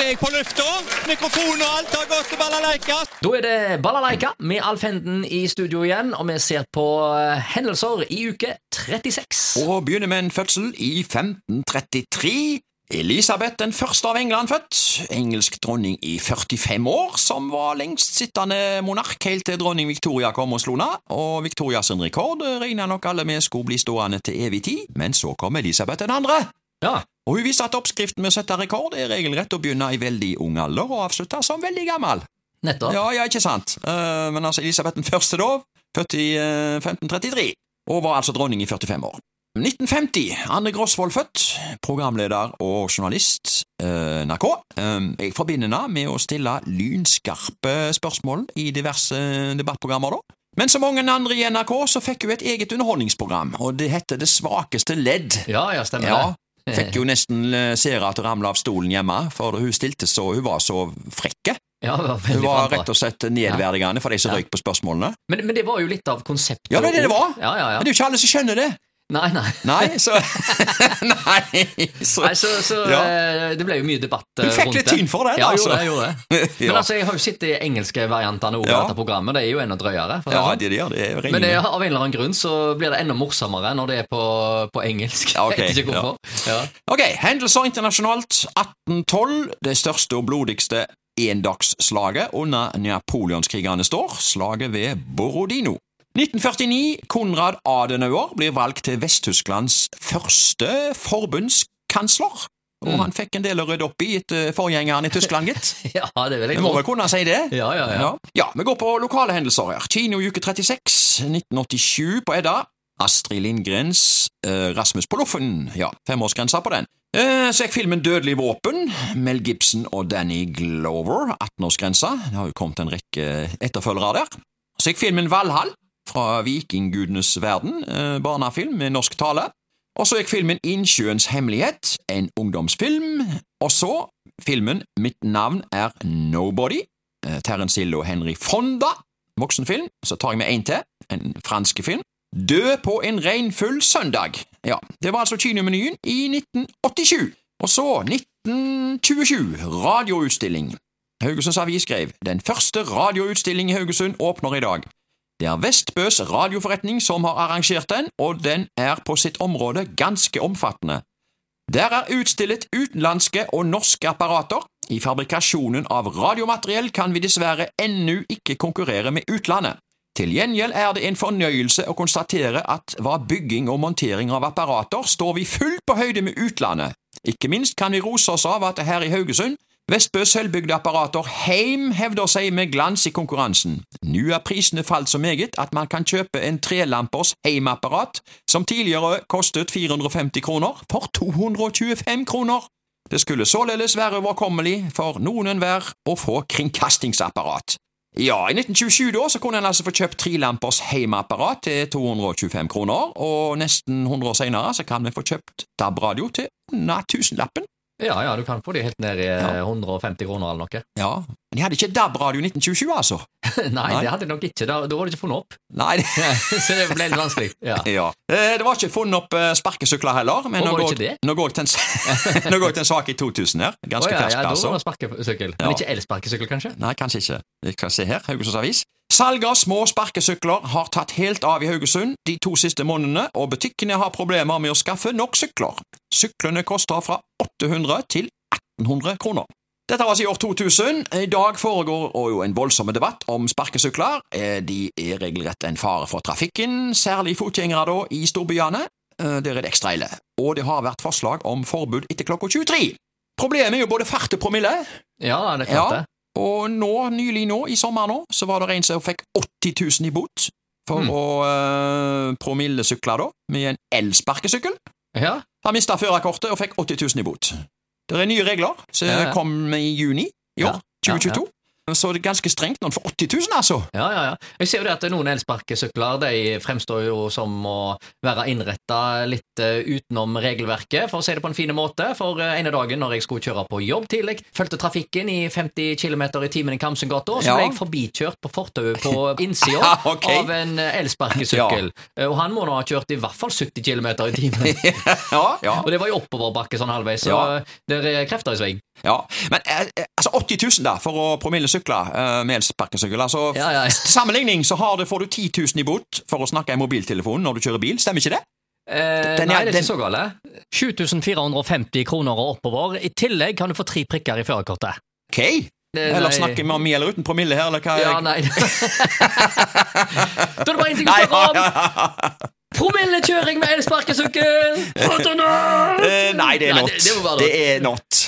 er jeg på lufta. Mikrofon og alt har gått til balalaika. Da er det Balalaika med Alf Henden i studio igjen, og vi ser på eh, hendelser i uke 36. Og begynner med en fødsel i 1533. Elisabeth den første av England født, engelsk dronning i 45 år, som var lengst sittende monark helt til dronning Victoria kom og slo ned, og Victorias rekord regna nok alle med skulle bli stående til evig tid, men så kom Elisabeth den andre. Ja, Og hun viser at oppskriften med å sette rekord er regelrett å begynne i veldig ung alder og avslutte som veldig gammel. nettopp. Ja, ja, ikke sant. Uh, men altså, Elisabeth den første da, født i uh, 1533, og var altså dronning i 45 år. 1950, Anne Grosvold født, programleder og journalist, eh, NRK. Eh, jeg forbinder henne med å stille lynskarpe spørsmål i diverse debattprogrammer da. Men som mange andre i NRK så fikk hun et eget underholdningsprogram, og det heter Det svakeste ledd. Ja, ja, stemmer Ja, det. Fikk jo nesten eh, seere til å ramle av stolen hjemme, for hun stilte så, hun var så frekke. Ja, det var Hun var rett og slett nedverdigende for de som Ja. røyk på spørsmålene. Men, men det var jo litt av konseptet. Ja, det er det det var. Ja, ja, ja. Men det er jo ikke alle som skjønner det. Nei, nei. Nei, så Nei, så, Nei, så, så Ja. eh, det ble jo mye debatt rundt det. Du fikk litt det. tyn for den, ja, altså. Gjorde det, gjorde det. Men ja. altså, jeg har jo sett de engelske variantene over Ja. dette programmet. Det er jo enda drøyere. Ja, det sånn. det, det gjør det. er Men det, av en eller annen grunn så blir det enda morsommere når det er på, på engelsk. Ja, okay, Jeg vet ikke hvorfor. Ja. Ok, hendelser internasjonalt. 1812, det største og blodigste endagsslaget under napoleonskrigene står, slaget ved Borodino. 1949, Konrad Adenauer blir valgt til Vest-Tysklands første forbundskansler. Og Mm. han fikk en del å rydde opp i etter forgjengeren i Tyskland, gitt. ja, det vil Vi jeg må vel kunne si det? Ja, ja, ja. Ja. vi går på lokale hendelser her. Kino uke 36, 1987 på Edda. Astrid Lindgrens eh, Rasmus på Loffen. Ja, femårsgrensa på den. Eh, så gikk filmen Dødelig våpen. Mel Gibson og Danny Glover. 18-årsgrensa. Det har jo kommet en rekke etterfølgere der. Så gikk filmen Valhall fra Vikinggudenes verden. Eh, barnefilm med norsk tale. Og så gikk filmen Innsjøens hemmelighet, en ungdomsfilm. Og så filmen Mitt navn er Nobody. Eh, Terence Hill og Henry Fonda, voksenfilm. Så tar jeg med en til, en fransk film. Død på en regnfull søndag. Ja, Det var altså kinomenyen i 1987. Og så, 1927, radioutstilling. Haugesunds Avis skrev den første radioutstilling i Haugesund åpner i dag. Det er Vestbøs radioforretning som har arrangert den, og den er på sitt område ganske omfattende. Der er utstillet utenlandske og norske apparater. I fabrikasjonen av radiomateriell kan vi dessverre ennå ikke konkurrere med utlandet. Til gjengjeld er det en fornøyelse å konstatere at hva bygging og montering av apparater står vi fullt på høyde med utlandet. Ikke minst kan vi rose oss av at her i Haugesund Vestbøs selvbygde apparater Heim hevder seg med glans i konkurransen. Nå er prisene falt så meget at man kan kjøpe en trelampers Heim-apparat som tidligere kostet 450 kroner, for 225 kroner. Det skulle således være overkommelig for noen enhver å få kringkastingsapparat. Ja, i 1927 da så kunne en altså få kjøpt trelampers Heim-apparat til 225 kroner, og nesten 100 år senere så kan vi få kjøpt DAB-radio til under tusenlappen. Ja, ja, du kan få de helt ned i eh, Ja. 150 kroner eller noe. Ja, men de hadde ikke DAB-radio i 1927, altså. Nei, Nei. det hadde de nok ikke. Da, da var det ikke funnet opp. Nei, Så det ble litt vanskelig. Ja. ja. Eh, det var ikke funnet opp eh, sparkesykler heller, men nå går, det? nå går jeg til en, nå går jeg til en sak i 2000 her. Ganske oh, ja, fersk, ja, da altså. var det sparkesykkel. Ja. Men ikke elsparkesykkel, kanskje? Nei, kanskje ikke. Vi kan se her, Haugesunds Avis. Salget av små sparkesykler har tatt helt av i Haugesund de to siste månedene, og butikkene har problemer med å skaffe nok sykler. Syklene koster fra 800 til 1800 kroner. Dette var altså i år 2000. I dag foregår jo en voldsom debatt om sparkesykler. Eh, De er regelrett en fare for trafikken, særlig fotgjengere da i storbyene. Eh, Der er det ekstra ille. Og det har vært forslag om forbud etter klokka 23. Problemet er jo både fart og promille. Ja, det er klart Ja. det. Og nå, nylig nå, i sommer nå, så var det en som fikk 80 000 i bot for Mm. å uh, promillesykle da, med en elsparkesykkel. Ja, Han mista førerkortet og fikk 80 000 i bot. Det er nye regler som kom i juni i år, Ja, ja, 2022. så det er ganske strengt når en får 80 000, altså. Ja, ja, ja. Jeg ser jo det at noen elsparkesykler de fremstår jo som å være innretta litt eh, utenom regelverket, for å si det på en fin måte. For eh, ene dagen når jeg skulle kjøre på jobb tidlig, fulgte trafikken i 50 km i timen i Kamsengata, og så ble jeg forbikjørt på fortauet på innsida Ja, ok. av en eh, elsparkesykkel. Og han må nå ha kjørt i hvert fall 70 km i timen. Ja, ja, Og det var jo oppoverbakke sånn halvveis, så Ja. det er krefter i sving. ja. Men altså 80 000 da, for å promille sykle eh, med elsparkesykler. Altså, Ja, ja, ja. Sammenligning så har det, får du 10 000 i bot for å snakke i mobiltelefonen når du kjører bil, stemmer ikke det? Eh, Den nei, det er den- ikke så gale. 7450 kroner og oppover. I tillegg kan du få tre prikker i førerkortet. Ok. Det- Eller snakker vi om med eller uten promille her, eller hva? Ja, nei. da er det bare én ting å spørre om. ja. Promillekjøring med elsparkesykkel! Eh, nei, det er not. det- det Det er not.